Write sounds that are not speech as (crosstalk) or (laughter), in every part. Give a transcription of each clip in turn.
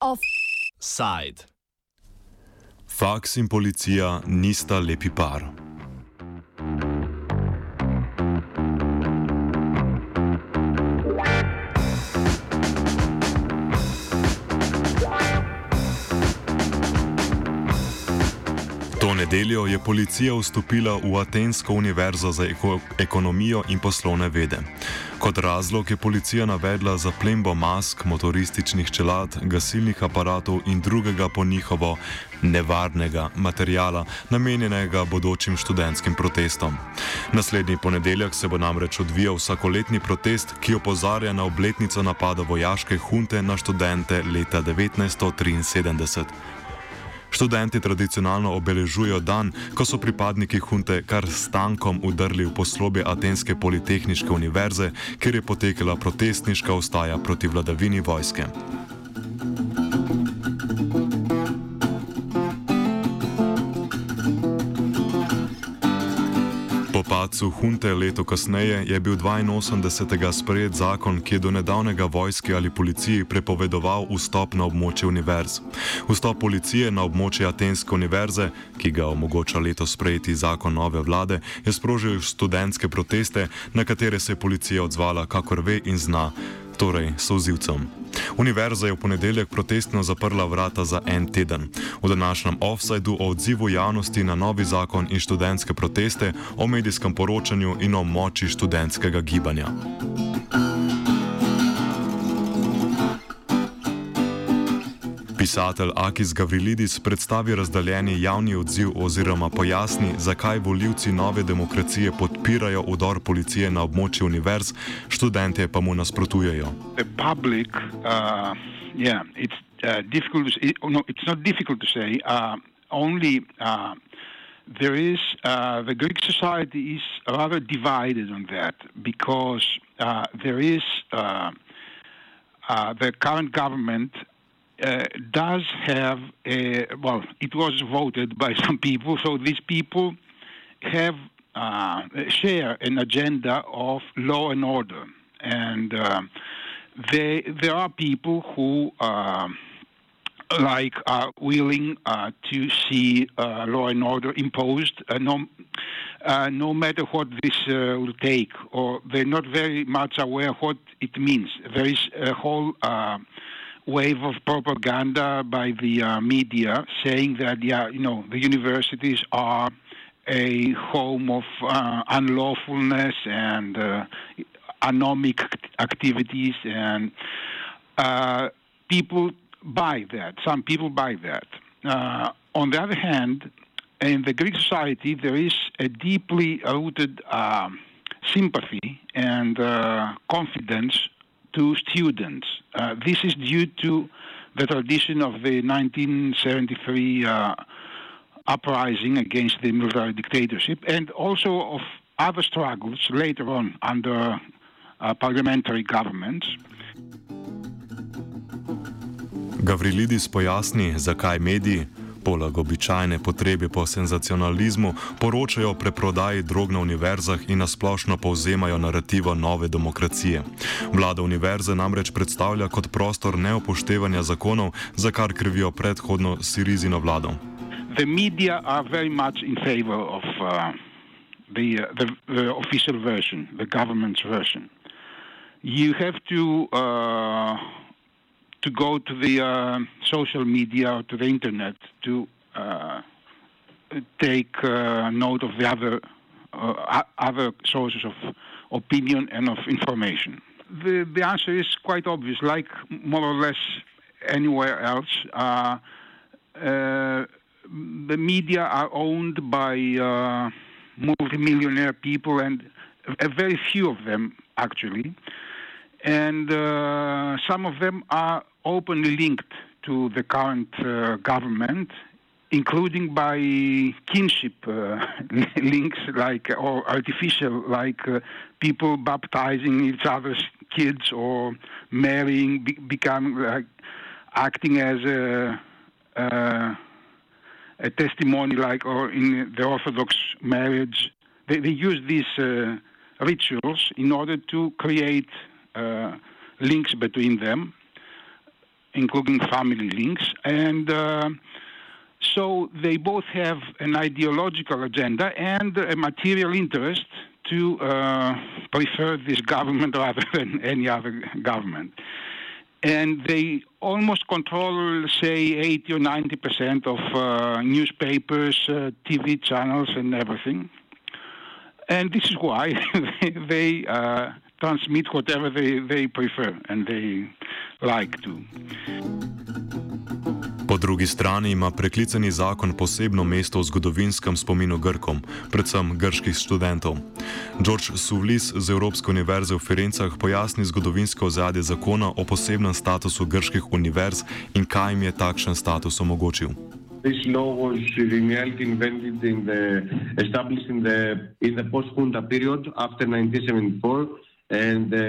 Offside. Faks in policija nista lepi par. Nedeljo je policija vstopila v Atensko univerzo za eko ekonomijo in poslovne vede. Kot razlog je policija navedla zaplembo mask, motorističnih čelad, gasilnih aparatov in drugega po njihovo nevarnega materijala, namenjenega bodočim študentskim protestom. Naslednji ponedeljek se bo namreč odvijal vsakoletni protest, ki opozarja na obletnico napada vojaške hunte na študente leta 1973. Študenti tradicionalno obeležujejo dan, ko so pripadniki hunte kar s tankom udrli v poslobje Atenske politehnične univerze, kjer je potekala protestniška ustaja proti vladavini vojske. Padcu hunte leto kasneje je bil 82. sprejet zakon, ki je do nedavnega vojski ali policiji prepovedoval vstop na območje univerz. Vstop policije na območje Atenske univerze, ki ga omogoča leto sprejeti zakon nove vlade, je sprožil študentske proteste, na katere se je policija odzvala, kakor ve in zna, torej sozivcem. Univerza je v ponedeljek protestno zaprla vrata za en teden. V današnjem offsajdu o odzivu javnosti na novi zakon in študentske proteste, o medijskem poročanju in o moči študentskega gibanja. Pisatelj Akis Gavrilidis predstavi razdaljeni javni odziv oziroma pojasni, zakaj voljivci nove demokracije podpirajo udor policije na območje univerz, študente pa mu nasprotujejo. Public, uh, yeah, it's, uh, difficult to say, no, it's not difficult to say, uh, only uh, there is, uh, the Greek society is rather divided on that because uh, there is uh, uh, the current government uh, does have a well, it was voted by (laughs) some people, so these people have uh, share an agenda of law and order, and uh, they there are people who. Uh, like are willing uh, to see uh, law and order imposed, no, no matter what this will take, or they're not very much aware what it means. There is a whole wave of propaganda by the uh, media saying that, yeah, you know, the universities are a home of uh, unlawfulness and uh, anomic activities, and uh, people buy that. Some people buy that. Uh, on the other hand, in the Greek society, there is a deeply rooted um, sympathy and uh, confidence to students. Uh, this is due to the tradition of the 1973 uh, uprising against the military dictatorship and also of other struggles later on under uh, parliamentary governments. Gavrilidis pojasni, zakaj mediji poleg običajne potrebe po senzacionalizmu, poročajo o preprodaji drog na univerzah in nasplošno povzemajo narativo nove demokracije. Vlada univerze namreč predstavlja kot prostor neupoštevanja zakonov, za kar krivijo predhodno Sirizino vlado. The media are very much in favor of uh, the, uh, the, the official version, the government's version. You have to uh, to go to the uh, social media or to the internet to uh, take uh, note of the other uh, other sources of opinion and of information. The, the answer is quite obvious. Like more or less anywhere else, uh, uh, the media are owned by multimillionaire people, and a very few of them actually and uh, some of them are openly linked to the current uh, government, including by kinship uh, (laughs) links, like or artificial, like uh, people baptizing each other's kids or marrying, be- become like acting as a, uh, a testimony like or in the Orthodox marriage. They, they use these uh, rituals in order to create uh, links between them, including family links. And uh, so they both have an ideological agenda and a material interest to uh, prefer this government (laughs) rather than any other government. And they almost control, say, 80 or 90 percent of uh, newspapers, uh, TV channels, and everything. And this is why (laughs) they uh, transmit whatever they, they prefer and they like to. Po drugi strani ima preklicani zakon posebno mesto v zgodovinskem spominu Grkom, predvsem grških študentov. George Suvlis z Evropske univerze v Firencah pojasni zgodovinsko ozadje zakona o posebnem statusu grških univerz in kaj jim je takšen status omogočil. This law was in reality invented in the, established in the, in the post-Junta period after 1974 and the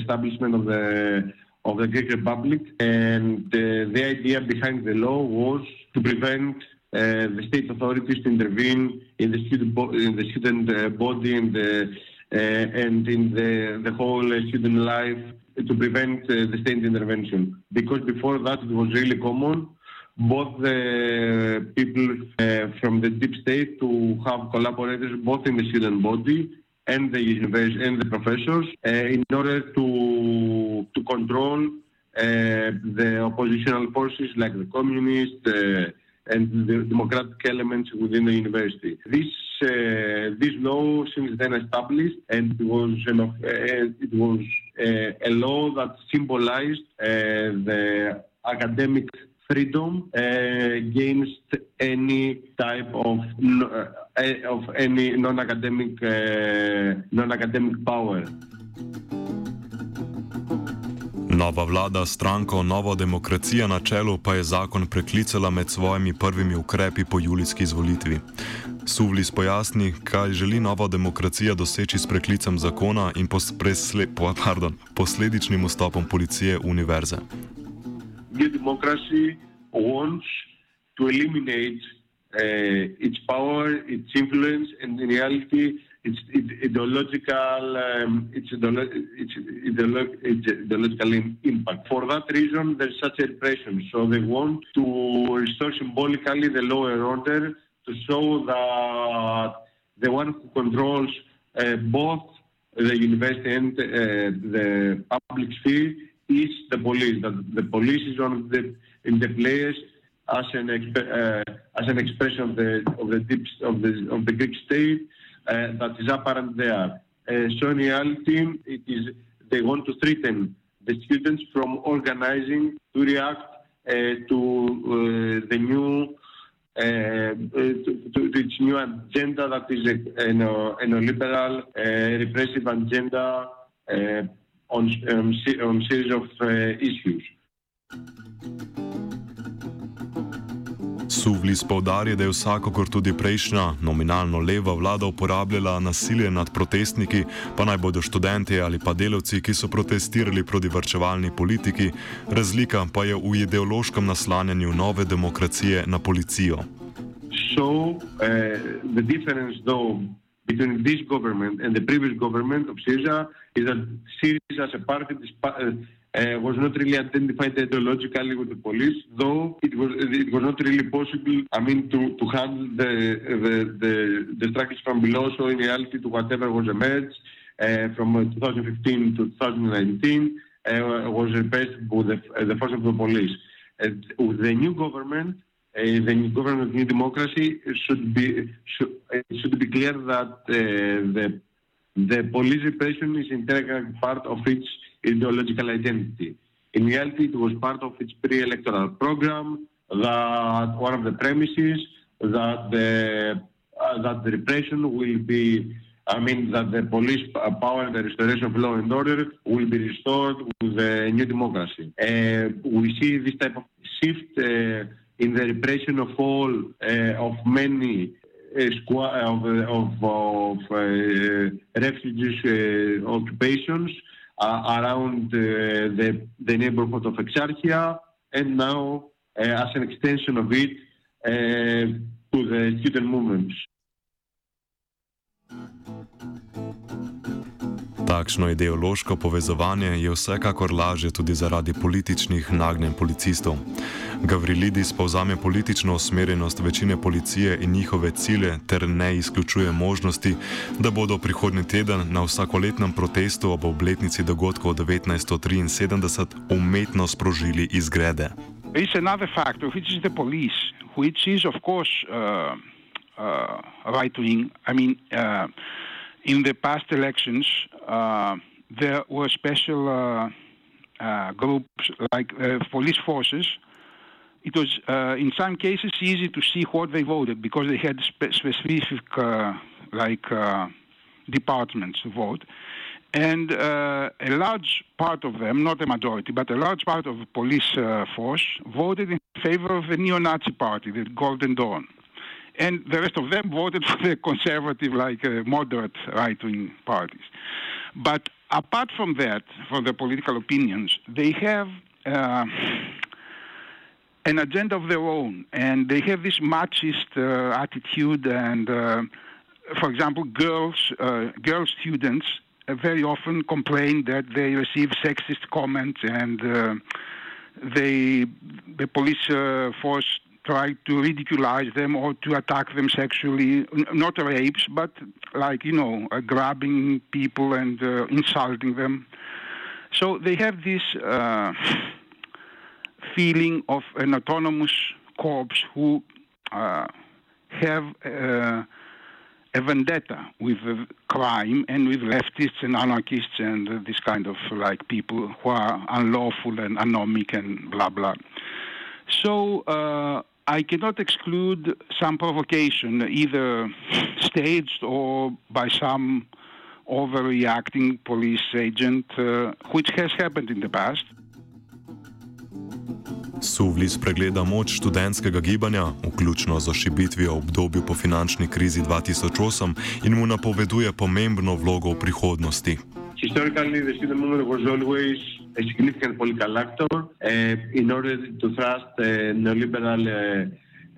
establishment of the of the Greek Republic, and uh, the idea behind the law was to prevent uh, the state authorities to intervene in the student, bo- in the student uh, body and, the, and in the, the whole student life to prevent the state intervention. Because before that, it was really common both the people uh, from the deep state to have collaborators both in the student body and the university and the professors uh, in order to to control uh, the oppositional forces like the communist uh, and the democratic elements within the university. This this law since then established and it was an, it was a law that symbolized the academic freedom uh, against any type of uh, of any non-academic uh, non-academic power. Nova vlada stranko Novo demokracija na čelu pa je zakon preklicala med svojimi prvimi ukrepi po julijski izvolitvi. Suvlis pojasni, kaj želi Nova demokracija doseči s preklicem zakona in posle, pardon, posledičnim vstopom policije v univerze. New democracy wants to eliminate uh, its power, its influence, and in reality, its ideological, um, its, its, its ideological impact. For that reason, there's such a repression. So they want to restore symbolically the lower order to show that the one who controls uh, both the university and uh, the public sphere is the police. That the police is one of the in the players as an uh, as an expression of the of the deep, of the of the Greek state uh, that is apparent there. Uh, so in reality, it is they want to threaten the students from organizing to react uh, to uh, the new. Uh, to, to, its new agenda that is a, a, a neoliberal repressive agenda on, um, on series of uh, issues. Suvlis povdarja, da je vsakokor tudi prejšnja, nominalno leva vlada uporabljala nasilje nad protestniki, pa naj bodo študenti ali pa delavci, ki so protestirali proti vrčevalni politiki, razlika pa je v ideološkem naslanjanju nove demokracije na policijo. So, uh, between this government and the previous government of Syriza is that Syriza as a party uh, uh, was not really identified ideologically with the police, though it was it was not really possible. I mean, to to handle the the the, the structures from below. So in reality, to whatever was emerged uh, from uh, 2015 to 2019 uh, was replaced with the, the force of the police. With the new government, uh, the government new democracy should be should, should be clear that the the police repression is integral part of its ideological identity. In reality, it was part of its pre-electoral program. That one of the premises that the uh, that the repression will be I mean that the police power and the restoration of law and order will be restored with the new democracy. Uh, we see this type of shift uh, in the repression of all uh, of many uh, of, of, of uh, refugees occupations around the, the neighborhood of Exarchia, and now as an extension of it, to the student movements. Takšno ideološko povezovanje je vsekakor lažje tudi zaradi političnih nagnjen policistov. Gavrilidis povzame politično usmerjenost večine policije in njihove cilje ter ne izključuje možnosti, da bodo prihodnji teden na vsakoletnem protestu ob obletnici dogodkov 1973 umetno sprožili izgrede. Is another factor, which is the police, which is, of course, uh, uh, right wing. I mean, uh, in the past elections, uh, there were special uh, uh, groups like uh, police forces. It was, uh, in some cases, easy to see what they voted because they had spe- specific, like, departments to vote. And a large part of them, not a majority, but a large part of the police force voted in favor of the neo-Nazi party, the Golden Dawn and the rest of them voted (laughs) for the conservative, like uh, moderate right-wing parties. But apart from that, from the political opinions, they have uh, an agenda of their own, and they have this machist uh, attitude. And, uh, for example, girls, uh, girl students very often complain that they receive sexist comments and. they, the police force try to ridiculize them or to attack them sexually. N- not rapes, but like, you know, uh, grabbing people and uh, insulting them. So they have this uh, feeling of an autonomous corps who uh, have uh, a vendetta with crime and with leftists and anarchists and uh, this kind of like people who are unlawful and anomic and blah blah. So I cannot exclude some provocation, either staged or by some overreacting police agent, uh, which has happened in the past. Suvlis pregleda moč študentskega gibanja, vključno z ošibitvijo v obdobju po finančni krizi 2008, in mu napoveduje pomembno vlogo v prihodnosti. Historically, the student movement was always a significant political actor uh, in order to thrust uh, neoliberal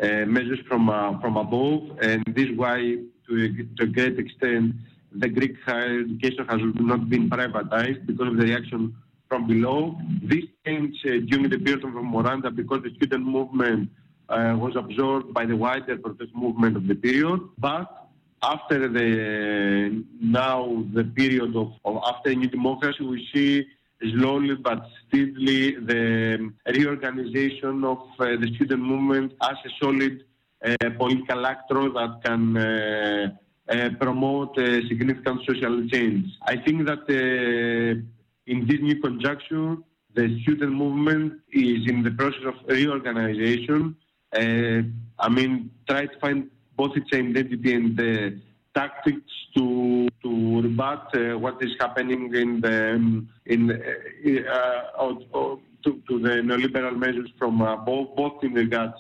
uh, measures from from above, and this is why, to a, to a great extent, the Greek higher education has not been privatized because of the reaction from below. This changed during the period of Moranda because the student movement was absorbed by the wider protest movement of the period, but after the now the period of, of after new democracy, we see slowly but steadily the reorganization of uh, the student movement as a solid uh, political actor that can uh, uh promote significant social change. I think that uh, in this new conjuncture, the student movement is in the process of reorganization. Uh, I mean, try to find both its identity and the tactics to to rebut uh, what is happening in the um, in uh, uh, to, to, the neoliberal measures from uh, both, both in regards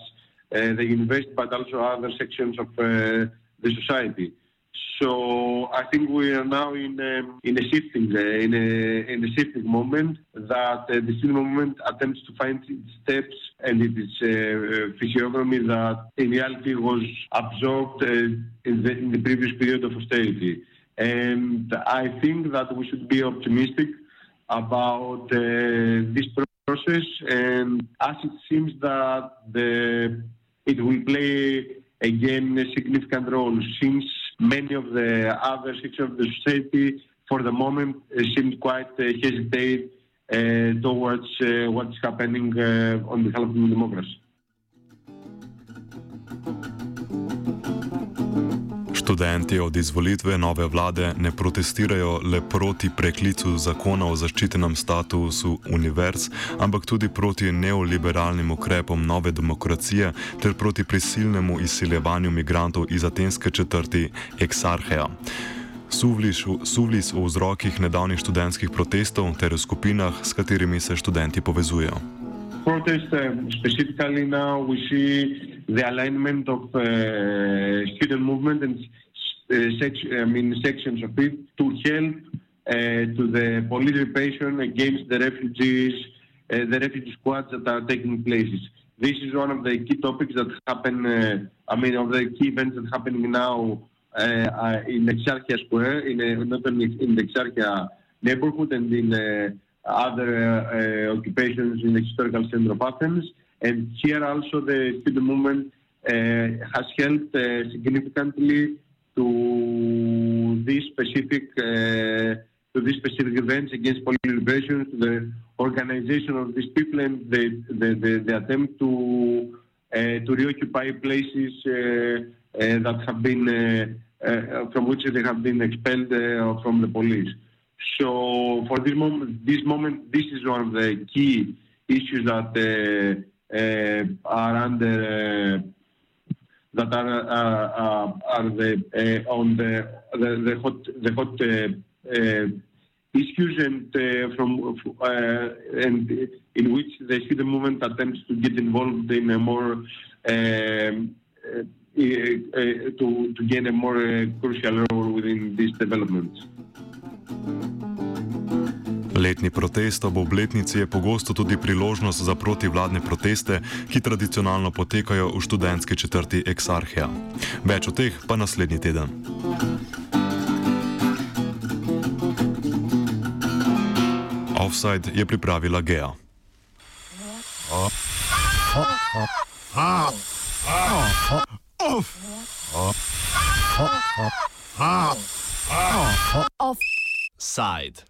uh, the university but also other sections of uh, the society. So I think we are now in um, in a shifting uh, in a in a shifting moment that uh, the student movement attempts to find its steps and its uh, physiognomy that in reality was absorbed in the in the previous period of austerity. And I think that we should be optimistic about uh, this process. And as it seems that the it will play again a significant role since many of the other sections of the society for the moment uh, seem quite uh, hesitate uh, towards uh, what's happening on behalf of democracy. Študenti od izvolitve nove vlade ne protestirajo le proti preklicu zakona o zaščitenem statusu univerz, ampak tudi proti neoliberalnim ukrepom nove demokracije ter proti prisilnemu izsiljevanju migrantov iz atenske četrti Exarcheja. Suvlis o vzrokih nedavnih študentskih protestov ter o skupinah, s katerimi se študenti povezujejo. Protest, um, specifically now, we see the alignment of uh, student movement and sec- I mean, sections of it to help uh, to the police repression against the refugees, uh, the refugee squads that are taking places. this is one of the key topics that happen. Uh, I mean, of the key events that happening now uh, uh, in Exarchia Square, in uh, not only in the Exarchia neighborhood and in uh, other uh, occupations in the historical center of Athens. And here also the student movement has helped significantly to this specific to these specific events against police repression, to the organization of these people and the, the, the, the attempt to uh, to reoccupy places uh, uh, that have been from which they have been expelled from the police. So for this moment, this moment, this is one of the key issues that are under that are uh, are the uh, on the the, the hot the hot uh, issues and from and in which the student movement attempts to get involved in a more um, to to gain a more crucial role within these developments. Letni protest ob obletnici je pogosto tudi priložnost za protivladne proteste, ki tradicionalno potekajo v študentski četrti Exarchia. Več o teh pa naslednji teden. Offside je pripravila Gea. Offside.